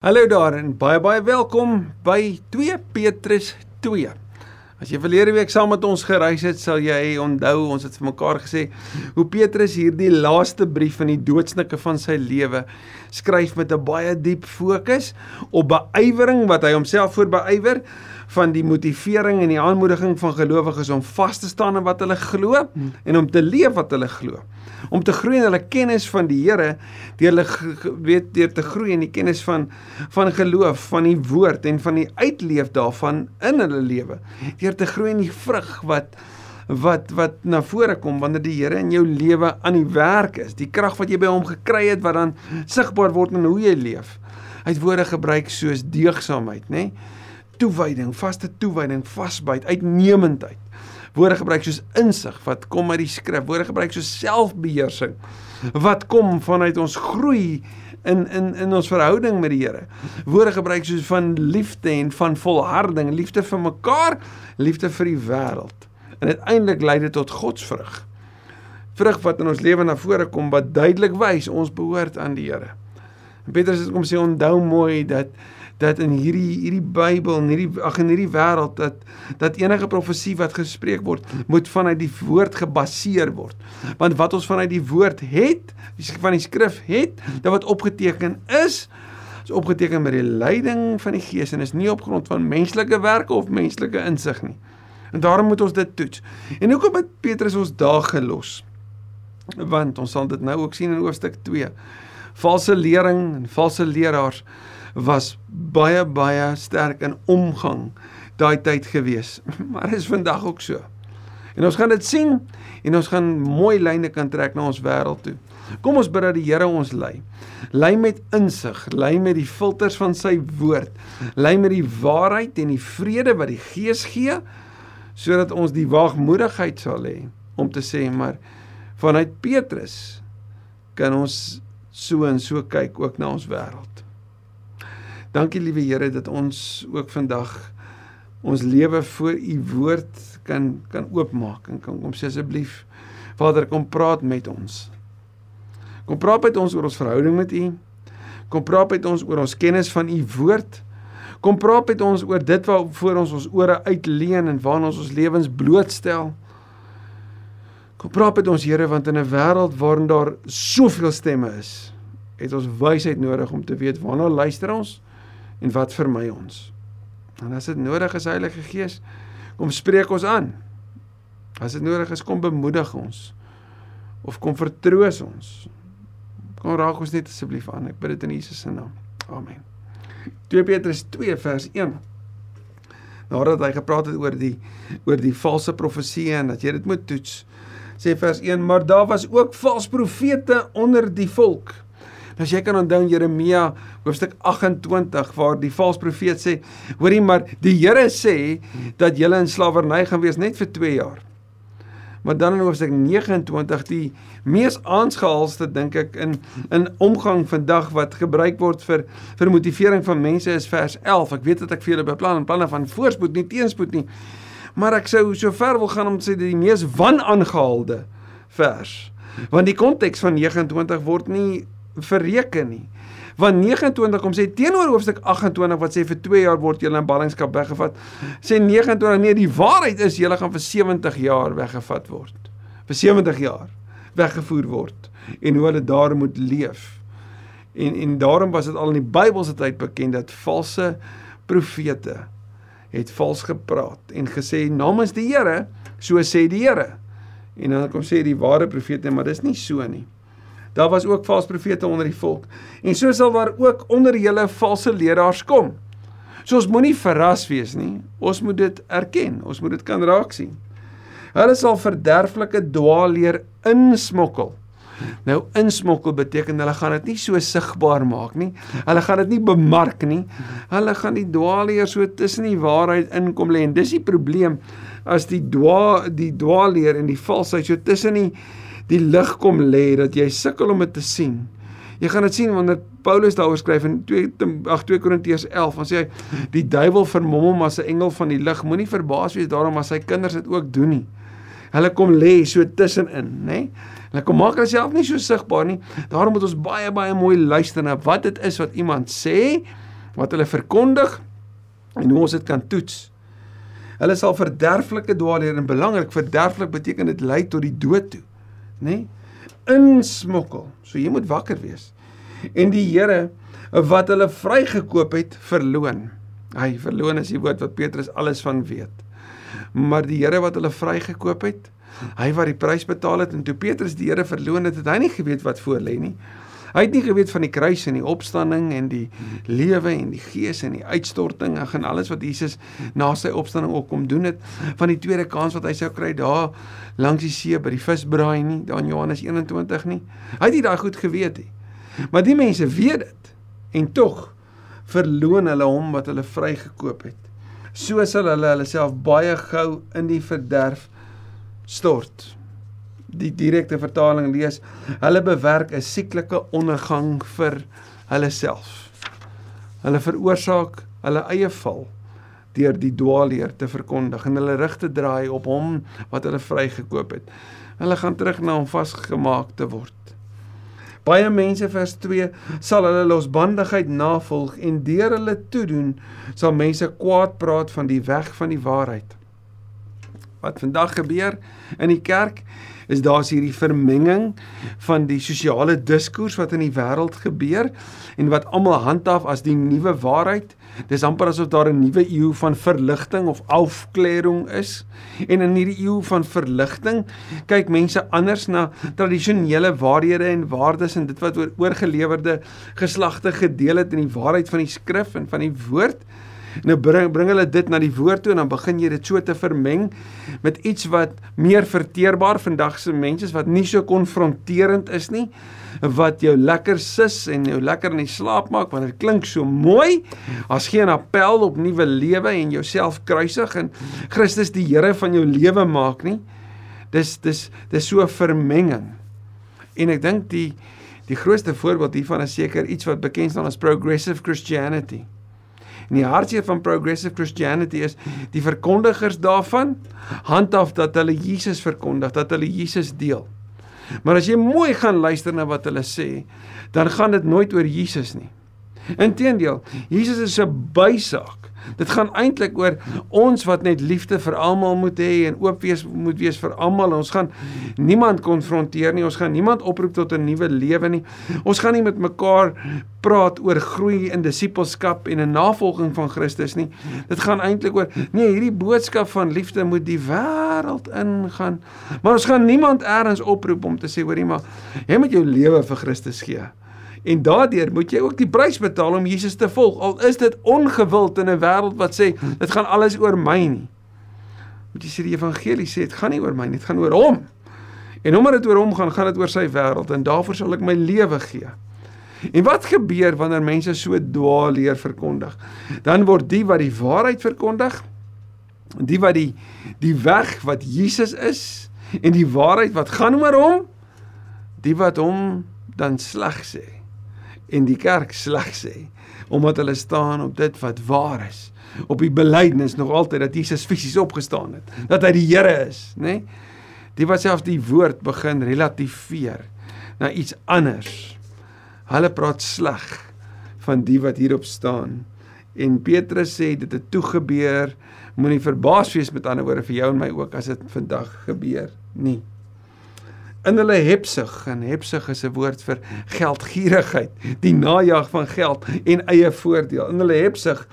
Hallo daar en baie baie welkom by 2 Petrus 2. As jy verlede week saam met ons gereis het, sal jy onthou ons het vir mekaar gesê hoe Petrus hierdie laaste brief in die doodsnikke van sy lewe skryf met 'n baie diep fokus op beywering wat hy homself voor beywer van die motivering en die aanmoediging van gelowiges om vas te staan in wat hulle glo en om te leef wat hulle glo. Om te groei in hulle kennis van die Here, deur hulle weet deur te groei in die kennis van van geloof, van die woord en van die uitleef daarvan in hulle lewe. Deur te groei in die vrug wat wat wat na vore kom wanneer die Here in jou lewe aan die werk is. Die krag wat jy by hom gekry het wat dan sigbaar word in hoe jy leef. Hy het woorde gebruik soos deegsaamheid, nê? Nee? Toewyding, vaste toewyding, vasbyt, uitnemendheid. Woorde gebruik soos insig wat kom uit die skrif, woorde gebruik soos selfbeheersing wat kom vanuit ons groei in in in ons verhouding met die Here. Woorde gebruik soos van liefde en van volharding, liefde vir mekaar, liefde vir die wêreld. En uiteindelik lei dit tot godsvrug. Vrug wat in ons lewe na vore kom wat duidelik wys ons behoort aan die Here. Petrus het kom sê onthou mooi dat dat in hierdie hierdie Bybel en hierdie ag in hierdie wêreld dat dat enige profesie wat gespreek word moet vanuit die woord gebaseer word. Want wat ons vanuit die woord het, van die skrif het, dat wat opgeteken is, is opgeteken met die leiding van die Gees en is nie op grond van menslike werke of menslike insig nie. En daarom moet ons dit toets. En hoekom het Petrus ons daar gelos? Want ons sal dit nou ook sien in hoofstuk 2. Valse lering en valse leraars was baie baie sterk in omgang daai tyd gewees. Maar is vandag ook so. En ons gaan dit sien en ons gaan mooi lyne kan trek na ons wêreld toe. Kom ons bid dat die Here ons lei. Lei met insig, lei met die filters van sy woord, lei met die waarheid en die vrede wat die Gees gee sodat ons die waagmoedigheid sal hê om te sê maar vanuit Petrus kan ons so en so kyk ook na ons wêreld. Dankie liewe Here dat ons ook vandag ons lewe voor u woord kan kan oopmaak en kan kom sê asseblief Vader kom praat met ons. Kom praat met ons oor ons verhouding met u. Kom praat met ons oor ons kennis van u woord. Kom praat met ons oor dit wat voor ons ons ore uitleen en waarna ons ons lewens blootstel. Kom praat met ons Here want in 'n wêreld waarin daar soveel stemme is, het ons wysheid nodig om te weet waarna luister ons en wat vermy ons. En as dit nodig is Heilige Gees, kom spreek ons aan. As dit nodig is kom bemoedig ons of kom vertroos ons. Kom raak ons net asseblief aan. Ek bid dit in Jesus se naam. Amen. 2 Petrus 2 vers 1. Nadat hy gepraat het oor die oor die valse profeseë en dat jy dit moet toets, sê vers 1, maar daar was ook valse profete onder die volk. As jy kan onthou Jeremia hoofstuk 28 waar die valse profeet sê, hoorie maar die Here sê dat julle in slawerny gaan wees net vir 2 jaar. Maar dan in hoofstuk 29 die mees aansgehaalste dink ek in in omgang vandag wat gebruik word vir vir motivering van mense is vers 11. Ek weet dat ek vir julle beplan en planne van voorspoed nie teenspoed nie. Maar ek sou so ver wil gaan om te sê die mees wanaangehaalde vers. Want die konteks van 29 word nie verreken nie. Want 29 kom sê teenoor hoofstuk 28 wat sê vir 2 jaar word julle in ballingskap weggevat. Sê 29 nee, die waarheid is julle gaan vir 70 jaar weggevat word. Vir 70 jaar weggevoer word en hoe hulle daar moet leef. En en daarom was dit al in die Bybelse tyd bekend dat valse profete het vals gepraat en gesê namens die Here, so sê die Here. En dan kom sê die ware profete, maar dis nie so nie. Daar was ook valse profete onder die volk. En so sal daar ook onder julle valse leraars kom. So ons moenie verras wees nie. Ons moet dit erken. Ons moet dit kan raak sien. Hulle sal verderflike dwaalleer insmokkel. Nou insmokkel beteken hulle gaan dit nie so sigbaar maak nie. Hulle gaan dit nie bemark nie. Hulle gaan die dwaalleer so tussen die waarheid inkom lê en dis die probleem as die dwa die dwaalleer en die valsheid so tussen die die lig kom lê dat jy sukkel om dit te sien. Jy gaan dit sien wanneer Paulus daaroor skryf in 2 ag 2 Korintiërs 11, dan sê hy die duiwel vermom hom as 'n engel van die lig. Moenie verbaas wees daarom as sy kinders dit ook doen nie. Hulle kom lê so tussenin, nê? Nee? Hulle kom maak hulle self nie so sigbaar nie. Daarom moet ons baie baie mooi luister na wat dit is wat iemand sê wat hulle verkondig en hoe ons dit kan toets. Hulle sal verderflike dwaallere en belangrik verderflik beteken dit lei tot die dood toe, nê? Nee? Insmokkel. So jy moet wakker wees. En die Here wat hulle vrygekoop het, verloon. Hy verloon is die woord wat Petrus alles van weet. Maar die Here wat hulle vrygekoop het, hy wat die prys betaal het en toe Petrus die Here verloon het, het hy nie geweet wat voor lê nie. Hy het nie geweet van die kruis en die opstanding en die lewe en die gees en die uitstorting en gaan alles wat Jesus na sy opstanding ook kom doen het van die tweede kans wat hy sou kry daar langs die see by die visbraai nie, daar in Johannes 21 nie. Hy het nie daai goed geweet nie. Maar die mense weet dit en tog verloon hulle hom wat hulle vrygekoop het. So sal hulle hulle self baie gou in die verderf stort die direkte vertaling lees, hulle bewerk 'n sieklike ondergang vir hulle self. Hulle veroorsaak hulle eie val deur die dwaalleer te verkondig en hulle rig te draai op hom wat hulle vrygekoop het. Hulle gaan terug na hom vasgemaak te word. Baie mense vers 2 sal hulle losbandigheid navolg en deur hulle toedoen sal mense kwaad praat van die weg van die waarheid. Wat vandag gebeur in die kerk is daar's hierdie vermenging van die sosiale diskurs wat in die wêreld gebeur en wat almal handhaaf as die nuwe waarheid. Dis amper asof daar 'n nuwe eeu van verligting of afklering is. En in hierdie eeu van verligting kyk mense anders na tradisionele waarhede en waardes en dit wat oor oorgelewerde geslagte gedeel het in die waarheid van die skrif en van die woord. Nou bring bring hulle dit na die woord toe en dan begin jy dit so te vermeng met iets wat meer verteerbaar vandag se mense is wat nie so konfronterend is nie wat jou lekker sis en jou lekker in die slaap maak want dit klink so mooi as geen appel op nuwe lewe en jouself kruisig en Christus die Here van jou lewe maak nie. Dis dis dis so 'n vermenging. En ek dink die die grootste voorbeeld hiervan is seker iets wat bekend staan as progressive christianity En die hartseer van progressive Christianity is die verkondigers daarvan handhaaf dat hulle Jesus verkondig, dat hulle Jesus deel. Maar as jy mooi gaan luister na wat hulle sê, dan gaan dit nooit oor Jesus nie. Inteendeel, Jesus is 'n bysaak. Dit gaan eintlik oor ons wat net liefde vir almal moet hê en oop wees moet wees vir almal. Ons gaan niemand konfronteer nie. Ons gaan niemand oproep tot 'n nuwe lewe nie. Ons gaan nie met mekaar praat oor groei in disippelskap en 'n navolging van Christus nie. Dit gaan eintlik oor nee, hierdie boodskap van liefde moet die wêreld ingaan. Maar ons gaan niemand eers oproep om te sê hoorie maar jy moet jou lewe vir Christus gee. En daardeur moet jy ook die prys betaal om Jesus te volg. Al is dit ongewild in 'n wêreld wat sê dit gaan alles oor my nie. Moet jy sê die evangelie sê dit gaan nie oor my nie, dit gaan oor hom. En omdat dit oor hom gaan, gaan dit oor sy wêreld en daarvoor sal ek my lewe gee. En wat gebeur wanneer mense so dwaal leer verkondig? Dan word die wat die waarheid verkondig, die wat die die weg wat Jesus is en die waarheid wat gaan oor hom, die wat hom dan sleg sê en die kerk sleg sê omdat hulle staan op dit wat waar is. Op die belydenis nog altyd dat Jesus fisies opgestaan het dat hy die Here is nê? Nee? die wat selfs die woord begin relativeer na iets anders. Hulle praat sleg van die wat hierop staan. En Petrus sê dit het toe gebeur. Moenie verbaas wees met ander woorde vir jou en my ook as dit vandag gebeur nie in hulle hepsig en hepsig is 'n woord vir geldgierigheid, die najag van geld en eie voordeel. In hulle hepsig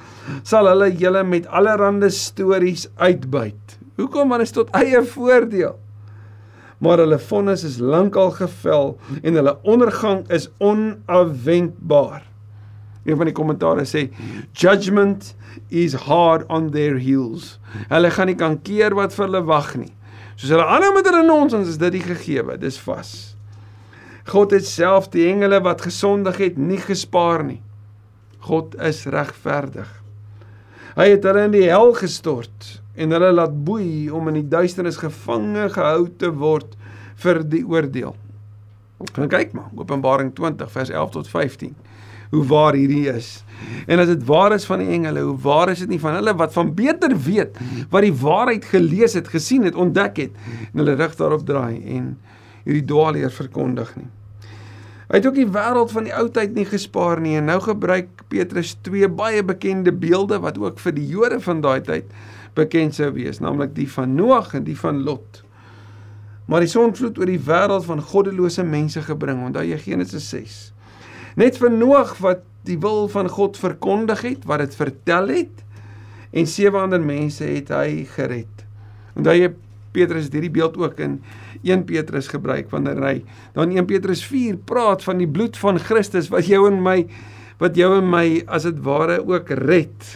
sal hulle julle met allerlei stories uitbuit. Hoekom? Want dit is tot eie voordeel. Maar hulle vonnis is lankal gevel en hulle ondergang is onafwendbaar. Een van die kommentare sê judgment is hard on their heels. Hulle gaan nie kan keer wat vir hulle wag nie. Soos hulle aanhou met hulle nonsens is dit die gegewe, dis vas. God het self die engele wat gesondig het nie gespaar nie. God is regverdig. Hy het hulle in die hel gestort en hulle laat boei om in die duisternis gevange gehou te word vir die oordeel. Gaan kyk maar, Openbaring 20 vers 11 tot 15 hoe waar hierdie is. En as dit waar is van die engele, hoe waar is dit nie van hulle wat van beter weet wat die waarheid gelees het, gesien het, ontdek het en hulle rig daarop draai en hierdie dwaalleer verkondig nie. Hy het ook die wêreld van die ou tyd nie gespaar nie en nou gebruik Petrus twee baie bekende beelde wat ook vir die Jode van daai tyd bekend sou wees, naamlik die van Noag en die van Lot. Maar die sonvloed oor die wêreld van goddelose mense gebring, onthou jy Genesis 6. Net vir Noag wat die wil van God verkondig het, wat dit vertel het en sewe ander mense het hy gered. Onthou jy Petrus het hierdie beeld ook in 1 Petrus gebruik wanneer hy dan 1 Petrus 4 praat van die bloed van Christus wat jou en my wat jou en my as dit ware ook red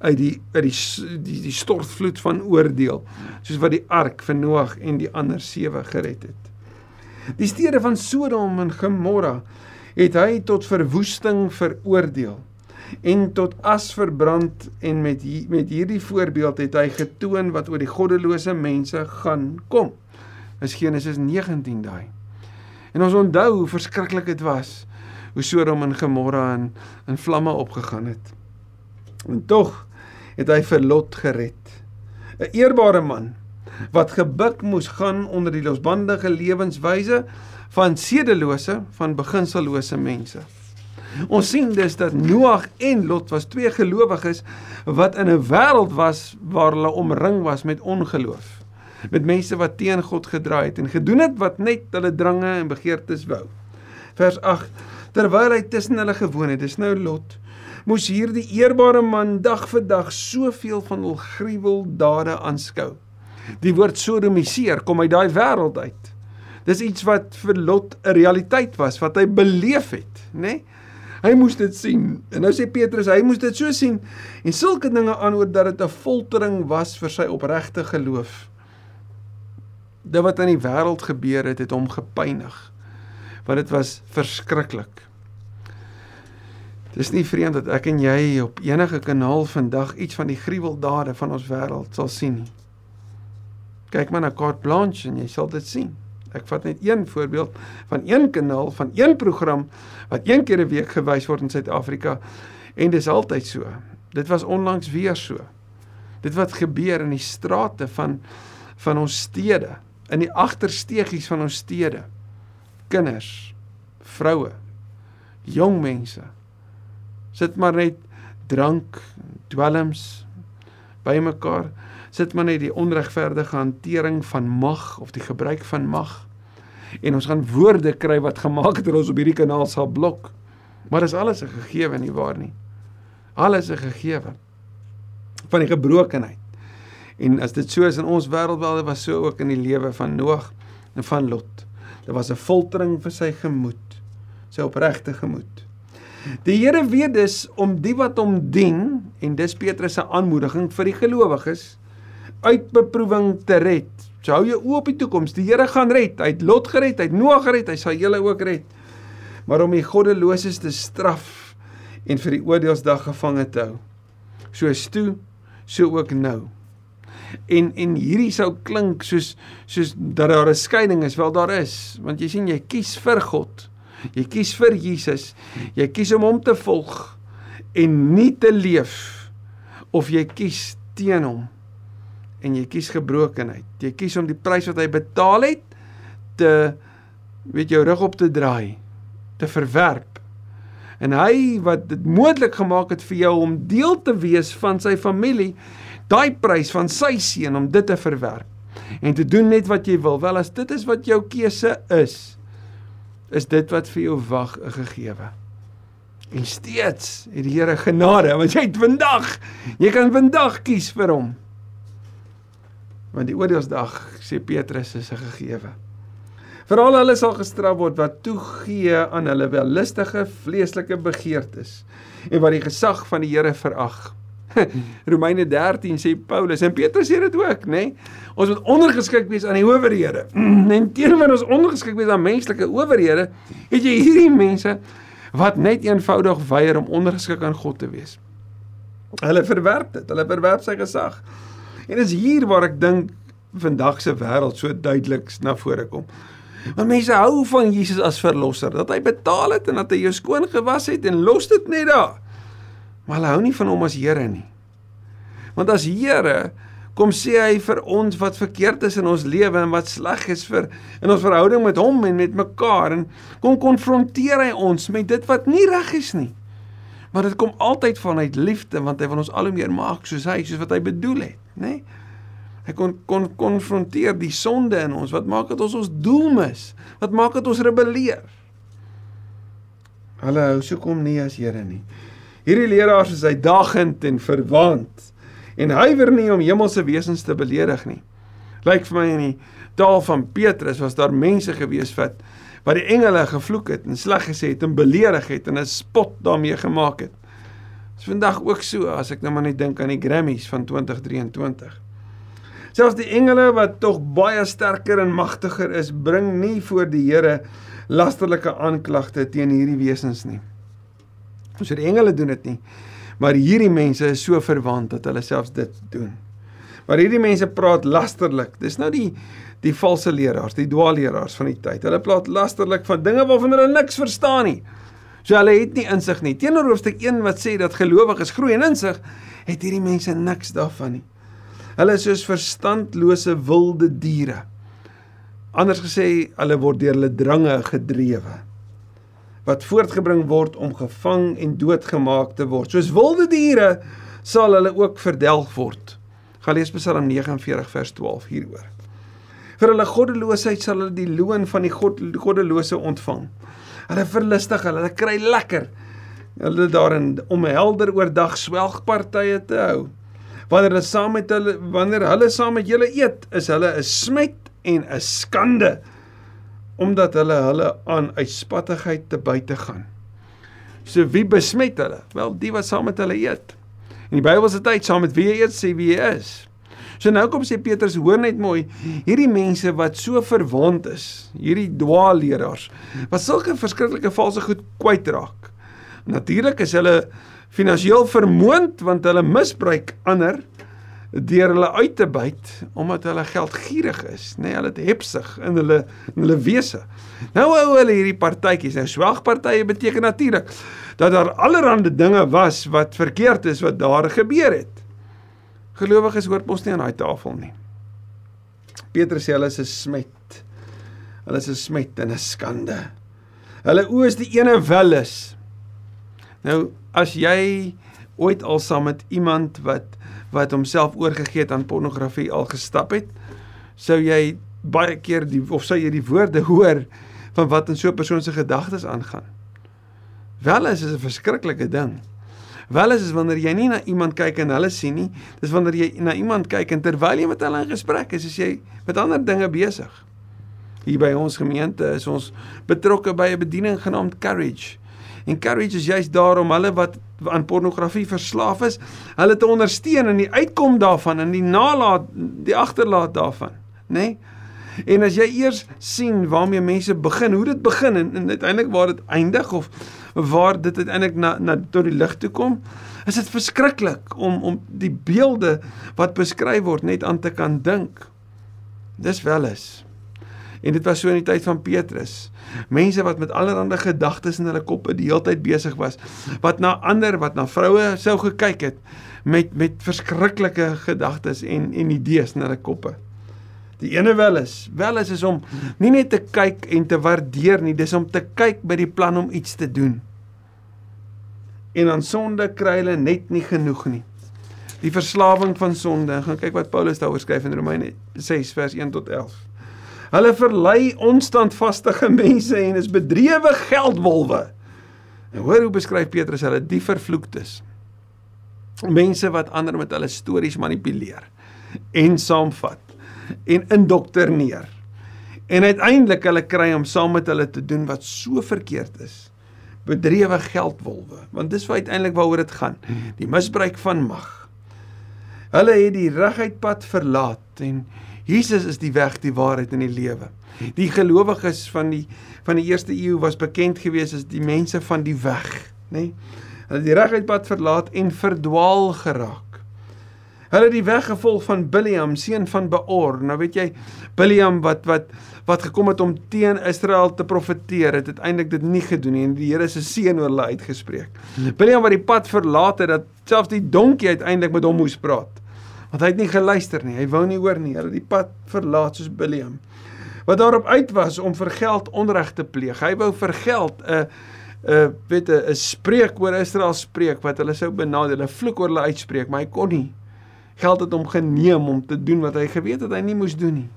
uit die uit die die, die stortvloed van oordeel soos wat die ark vir Noag en die ander sewe gered het. Die stede van Sodom en Gomorra het hy tot verwoesting veroordeel en tot as verbrand en met met hierdie voorbeeld het hy getoon wat oor die goddelose mense gaan kom. Is Genesis 19 daai. En ons onthou hoe verskriklik dit was hoe Sodom en Gomorra in in vlamme opgegaan het. En tog het hy vir Lot gered. 'n Eerbare man wat gebuk moes gaan onder die losbandige lewenswyse van sedelose, van beginsellose mense. Ons sien dus dat Noag en Lot was twee gelowiges wat in 'n wêreld was waar hulle omring was met ongeloof. Met mense wat teen God gedraai het en gedoen het wat net hulle drange en begeertes wou. Vers 8 Terwyl hy tussen hulle gewoon het, dis nou Lot, moes hierdie eerbare man dag vir dag soveel van hul gruweldade aanskou. Die woord sodomiseer kom uit daai wêreld uit. Dis iets wat vir Lot 'n realiteit was wat hy beleef het, nê? Nee? Hy moes dit sien. En nou sê Petrus, hy moes dit so sien en sulke dinge aanhoor dat dit 'n foltering was vir sy opregte geloof. Dit wat in die wêreld gebeur het, het hom gepynig. Want dit was verskriklik. Dis nie vreemd dat ek en jy op enige kanaal vandag iets van die gruweldade van ons wêreld sal sien nie. Kyk maar na Carte Blanche en jy sal dit sien. Ek vat net een voorbeeld van een kanaal van een program wat een keer 'n week gewys word in Suid-Afrika en dis altyd so. Dit was onlangs weer so. Dit wat gebeur in die strate van van ons stede, in die agtersteegies van ons stede. Kinders, vroue, jong mense sit maar net drank, dwelms by mekaar sit maar net die onregverdige hantering van mag of die gebruik van mag en ons gaan woorde kry wat gemaak het dat ons op hierdie kanaal sal blok. Maar dis alles 'n gegewe nie waar nie. Alles 'n gegewe van die gebrokenheid. En as dit so is in ons wêreld wel, dit was so ook in die lewe van Noag en van Lot. Dit was 'n foltering vir sy gemoed, sy opregte gemoed. Die Here weet dus om die wat hom dien en dis Petrus se aanmoediging vir die gelowiges uit beproewing te red. So hou jou oop op die toekoms. Die Here gaan red. Hy het Lot gered, hy het Noag gered, hy sal julle ook red. Maar om die goddeloses te straf en vir die oordeelsdag gevange te hou. Soos toe, so ook nou. En en hierdie sou klink soos soos dat daar 'n skeiding is, wel daar is, want jy sien jy kies vir God. Jy kies vir Jesus. Jy kies om hom te volg en nie te leef of jy kies teen hom en jy kies gebrokenheid. Jy kies om die prys wat hy betaal het te weet jou rug op te draai, te verwerp. En hy wat dit moontlik gemaak het vir jou om deel te wees van sy familie, daai prys van sy seun om dit te verwerp en te doen net wat jy wil. Wel as dit is wat jou keuse is, is dit wat vir jou wag 'n gegewe. En steeds het die Here genade, want jy het vandag, jy kan vandag kies vir hom want die oordeelsdag sê Petrus is 'n gegewe. Veral hulle sal gestraf word wat toegee aan hulle wellustige vleeslike begeertes en wat die gesag van die Here verag. Romeine 13 sê Paulus en Petrus sê dit ook, nê? Nee? Ons moet ondergeskik wees aan die owerhede. En teenoor ons ondergeskik wees aan menslike owerhede, het jy hierdie mense wat net eenvoudig weier om ondergeskik aan God te wees. Hulle verwerp dit, hulle verwerp sy gesag. En dis hier waar ek dink vandag se wêreld so duidelik na vore kom. Want mense hou van Jesus as verlosser, dat hy betaal het en dat hy jou skoon gewas het en los dit net daar. Maar hulle hou nie van hom as Here nie. Want as Here kom sê hy vir ons wat verkeerd is in ons lewe en wat sleg is vir in ons verhouding met hom en met mekaar en kom konfronteer hy ons met dit wat nie reg is nie. Maar dit kom altyd vanuit liefde want hy wil ons al hoe meer maak soos hy soos wat hy bedoel het, nê? Nee? Hy kon kon konfronteer die sonde in ons. Wat maak dit ons ons doel mis? Wat maak dit ons rebelleer? Hulle hou so kom nie as Here nie. Hierdie leraars is uitdagend en verwant en huiwer nie om hemelse wesens te beledig nie. Lyk vir my in die taal van Petrus was daar mense gewees wat wat die engele gevloek het en sleg gesê het en beledig het en 'n spot daarmee gemaak het. Dis vandag ook so as ek nou maar net dink aan die Grammys van 2023. Selfs die engele wat tog baie sterker en magtiger is, bring nie voor die Here lasterlike aanklagte teen hierdie wesens nie. Ons so die engele doen dit nie. Maar hierdie mense is so verwant dat hulle selfs dit doen. Maar hierdie mense praat lasterlik. Dis nou die die valse leraars, die dwaalleraars van die tyd. Hulle praat lasterlik van dinge waarvan hulle niks verstaan nie. So hulle het nie insig nie. Teenoor hoofstuk 1 wat sê dat gelowiges groei in insig, het hierdie mense niks daarvan nie. Hulle is soos verstandlose wilde diere. Anders gesê, hulle word deur hulle drange gedrewe wat voortgebring word om gevang en doodgemaak te word. Soos wilde diere sal hulle ook verdelg word. Gaan lees Psalm 49 vers 12 hieroor. Vir hulle goddeloosheid sal hulle die loon van die god, goddelose ontvang. Hulle verlustig hulle, hulle kry lekker. Hulle daarin om helder oordag swelgpartye te hou wanneer hulle saam met hulle wanneer hulle saam met julle eet, is hulle 'n smet en 'n skande omdat hulle hulle aan uitspattigheid te buite gaan. So wie besmet hulle? Wel, die wat saam met hulle eet. In die Bybel se tyd saam met wie jy eet, sê wie jy is. So nou kom sê Petrus, hoor net mooi, hierdie mense wat so verwond is, hierdie dwaalleraars, wat sulke verskriklike valse goed kwytraak. Natuurlik is hulle finansiëel vermoond want hulle misbruik ander deur hulle uit te byt omdat hulle geldgierig is, nê, nee, hulle het hepsig in hulle in hulle wese. Nou hou hulle hierdie partytjies, nou swelgpartye beteken natuurlik dat daar allerlei dinge was wat verkeerd is wat daar gebeur het. Gelowiges hoort mos nie aan daai tafel nie. Petrus sê hulle is 'n smet. Hulle is 'n smet en 'n skande. Hulle oë is die ene wel is. Nou as jy ooit al saam met iemand wat wat homself oorgegee het aan pornografie al gestap het, sou jy baie keer die of sou jy die woorde hoor van wat in so 'n persoon se gedagtes aangaan. Wel is dit 'n verskriklike ding. Wel is dit wanneer jy nie na iemand kyk en hulle sien nie, dis wanneer jy na iemand kyk en terwyl jy met hulle in gesprek is, is jy met ander dinge besig. Hier by ons gemeente is ons betrokke by 'n bediening genaamd Courage. Encourage is juist daar om hulle wat aan pornografie verslaaf is, hulle te ondersteun in die uitkom daarvan en die nalaat die agterlaat daarvan, nê? Nee? En as jy eers sien waarmee mense begin, hoe dit begin en, en uiteindelik waar dit eindig of waar dit uiteindelik na na tot die lig toe kom, is dit verskriklik om om die beelde wat beskryf word net aan te kan dink. Dis wel is. En dit was so in die tyd van Petrus. Mense wat met allerlei gedagtes in hulle koppe die hele tyd besig was, wat na ander, wat na vroue sou gekyk het met met verskriklike gedagtes en en idees in hulle koppe. Die ene wel is, wel is is om nie net te kyk en te waardeer nie, dis om te kyk by die plan om iets te doen. En aan sonde kry hulle net nie genoeg nie. Die verslawing van sonde. Gaan kyk wat Paulus daaroor skryf in Romeine 6 vers 1 tot 11. Hulle verlei onstandvaste mense en is bedrewe geldwolwe. En hoor hoe beskryf Petrus hulle die vervloektes. Mense wat ander met hulle stories manipuleer en saamvat en indoktrineer. En uiteindelik hulle kry om saam met hulle te doen wat so verkeerd is. Bedrewe geldwolwe, want dis wat uiteindelik waaroor dit gaan, die misbruik van mag. Hulle het die reguit pad verlaat en Jesus is die weg, die waarheid en die lewe. Die gelowiges van die van die eerste eeu was bekend gewees as die mense van die weg, nê? Nee? Hulle het die reguit pad verlaat en verdwaal geraak. Hulle het die weg gevolg van Biliam, seun van Beor. Nou weet jy, Biliam wat wat wat gekom het om teen Israel te profeteer, het uiteindelik dit nie gedoen nie en die Here se seën oor hulle uitgespreek. Biliam wat die pad verlaat het dat selfs die donkie uiteindelik met hom moes praat Want hy het nie geluister nie. Hy wou nie hoor nie. Hulle het die pad verlaat soos Biliam. Wat daarop uit was om vir geld onreg te pleeg. Hy wou vir geld 'n uh, 'n uh, weet 'n spreek oor Israel spreek wat hulle sou benadeel, 'n vloek oor hulle uitspreek, maar hy kon nie. Geld het hom geneem om te doen wat hy geweet het hy nie moes doen nie.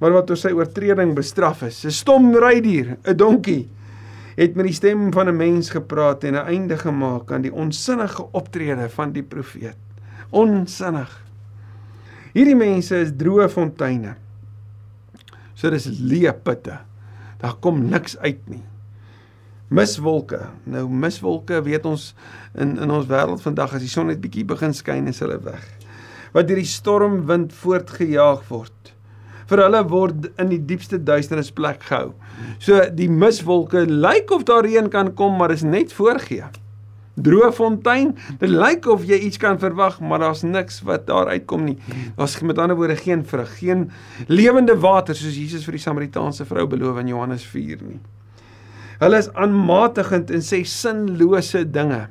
Maar wat oor sy oortreding bestraf is, 'n stom rydier, 'n donkie het met die stem van 'n mens gepraat en 'n einde gemaak aan die onsinnige optrede van die profeet. Onsinnig. Hierdie mense is droë fonteine. So dis leë putte. Daar kom niks uit nie. Miswolke. Nou miswolke weet ons in in ons wêreld vandag as die son net bietjie begin skyn is hulle weg. Wat deur die stormwind voortgejaag word vir hulle word in die diepste duisternis plek gehou. So die miswolke lyk of daar reën kan kom, maar is net voorgee. Droë fontein, dit lyk of jy iets kan verwag, maar daar's niks wat daar uitkom nie. Daar's met ander woorde geen vrug, geen lewende water soos Jesus vir die Samaritaanse vrou beloof in Johannes 4 nie. Hulle is aanmatigend en sê sinlose dinge.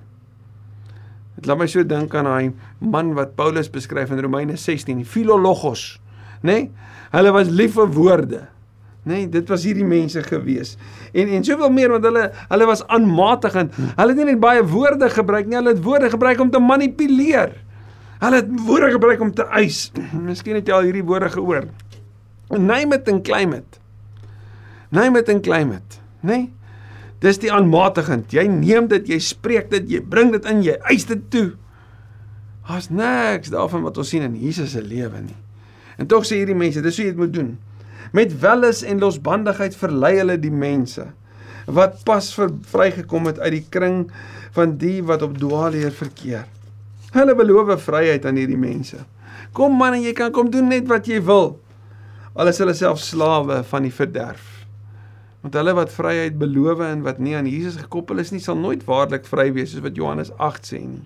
Dit laat my so dink aan daai man wat Paulus beskryf in Romeine 16, Philologos, nê? Nee? Hulle was lief vir woorde. Nee, dit was hierdie mense gewees. En en soveel meer want hulle hulle was aanmatigend. Hulle het nie net baie woorde gebruik nie, hulle het woorde gebruik om te manipuleer. Hulle het woorde gebruik om te eis. Miskien het jy al hierdie woorde gehoor. Name it and claim it. Name it and claim it. Nee. Dis die aanmatigend. Jy neem dit, jy spreek dit, jy bring dit in, jy eis dit toe. Daar's niks daarvan wat ons sien in Jesus se lewe nie. En tog sê hierdie mense, dis hoe jy dit moet doen. Met welis en losbandigheid verlei hulle die mense wat pas vir vrygekom het uit die kring van die wat op dwaalleer verkeer. Hulle beloof vryheid aan hierdie mense. Kom man en jy kan kom doen net wat jy wil. Al is hulle self slawe van die verderf. Want hulle wat vryheid beloof en wat nie aan Jesus gekoppel is nie, sal nooit waarlik vry wees soos wat Johannes 8 sê nie.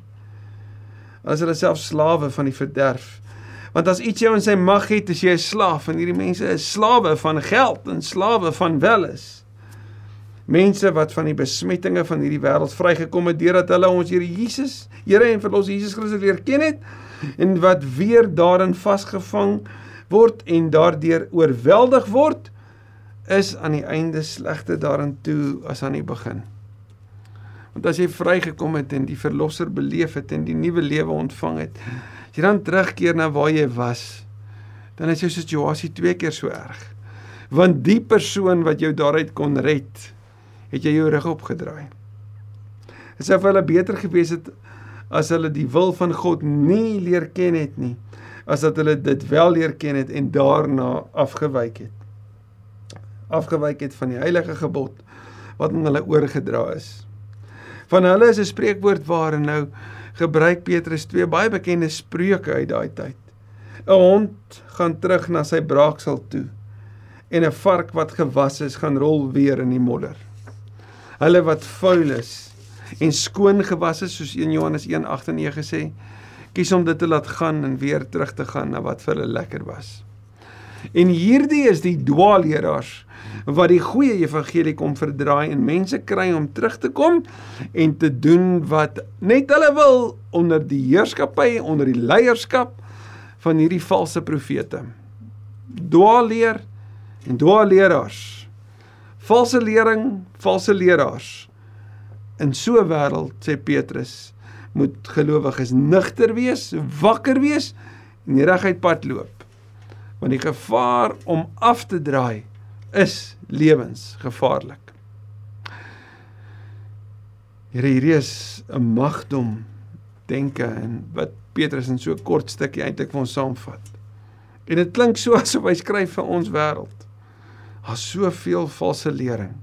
As hulle self slawe van die verderf Want as iets jou in sy mag het, is jy 'n slaaf en hierdie mense is slawe van geld en slawe van welis. Mense wat van die besmettinge van hierdie wêreld vrygekom het deurdat hulle ons Here Jesus, Here en Verlosser Jesus Christus leer ken het en wat weer daarin vasgevang word en daardeur oorweldig word is aan die einde slegte daarin toe as aan die begin. Want as jy vrygekom het en die verlosser beleef het en die nuwe lewe ontvang het, As jy dan terugkeer na waar jy was, dan is jou situasie twee keer so erg. Want die persoon wat jou daaruit kon red, het jy jou rug opgedraai. Dit sou vir hulle beter gewees het as hulle die wil van God nie leer ken het nie, as dat hulle dit wel leer ken het en daarna afgewyk het. Afgewyk het van die heilige gebod wat aan hulle oorgedra is. Van hulle is 'n spreekwoord waar en nou gebruik Petrus twee baie bekende spreuke uit daai tyd. 'n Hond gaan terug na sy braaksel toe en 'n vark wat gewas is gaan rol weer in die modder. Hulle wat vuil is en skoon gewas is soos 1 Johannes 1:8-9 sê, kies om dit te laat gaan en weer terug te gaan na wat vir hulle lekker was. En hierdie is die dwaalleraars wat die goeie evangelie kom verdraai en mense kry om terug te kom en te doen wat net hulle wil onder die heerskappy, onder die leierskap van hierdie valse profete. Dwaalleer en dwaalleraars. Valse lering, valse leraars. In so 'n wêreld sê Petrus moet gelowiges nigter wees, wakker wees en die reguit pad loop want die gevaar om af te draai is lewensgevaarlik. Here hierdie is 'n magdom denke en wat Petrus in so 'n kort stukkie eintlik vir ons saamvat. En dit klink so asof hy skryf vir ons wêreld. Daar's soveel valse lering.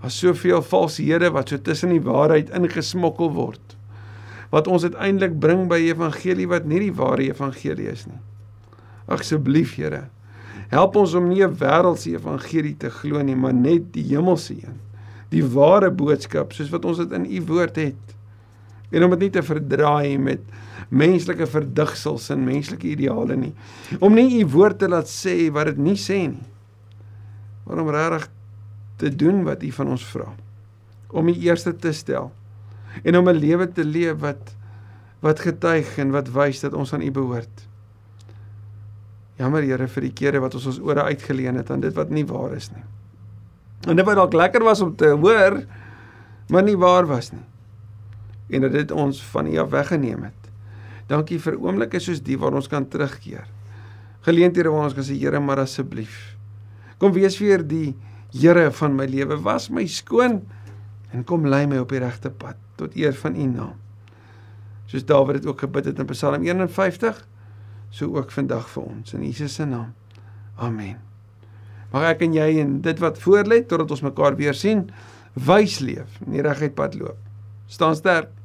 Daar's soveel valshede wat so tussen die waarheid ingesmokkel word. Wat ons uiteindelik bring by evangelie wat nie die ware evangelie is nie. Asseblief Here, help ons om nie 'n wêreldse evangelie te glo nie, maar net die hemelse een. Die ware boodskap soos wat ons dit in u woord het. En om dit nie te verdraai met menslike verdigsels en menslike ideale nie. Om nie u woord te laat sê wat dit nie sê nie. Maar om regtig te doen wat u van ons vra. Om u eerste te stel en om 'n lewe te leef wat wat getuig en wat wys dat ons aan U behoort. Jammer Here vir die kere wat ons ons ore uitgeleen het aan dit wat nie waar is nie. En dit wat dalk lekker was om te hoor, maar nie waar was nie. En dat dit ons van U af weggeneem het. Dankie vir oomblikke soos die waar ons kan terugkeer. Geleenthede waar ons kan sê Here, maar asseblief. Kom wees weer die Here van my lewe. Was my skoon en kom lei my op die regte pad tot eer van U naam. Soos Dawid dit ook gebid het in Psalm 51, so ook vandag vir ons in Jesus se naam. Amen. Mag ek en jy en dit wat voorlê totdat ons mekaar weer sien, wys leef, in die reguit pad loop. Staan sterk.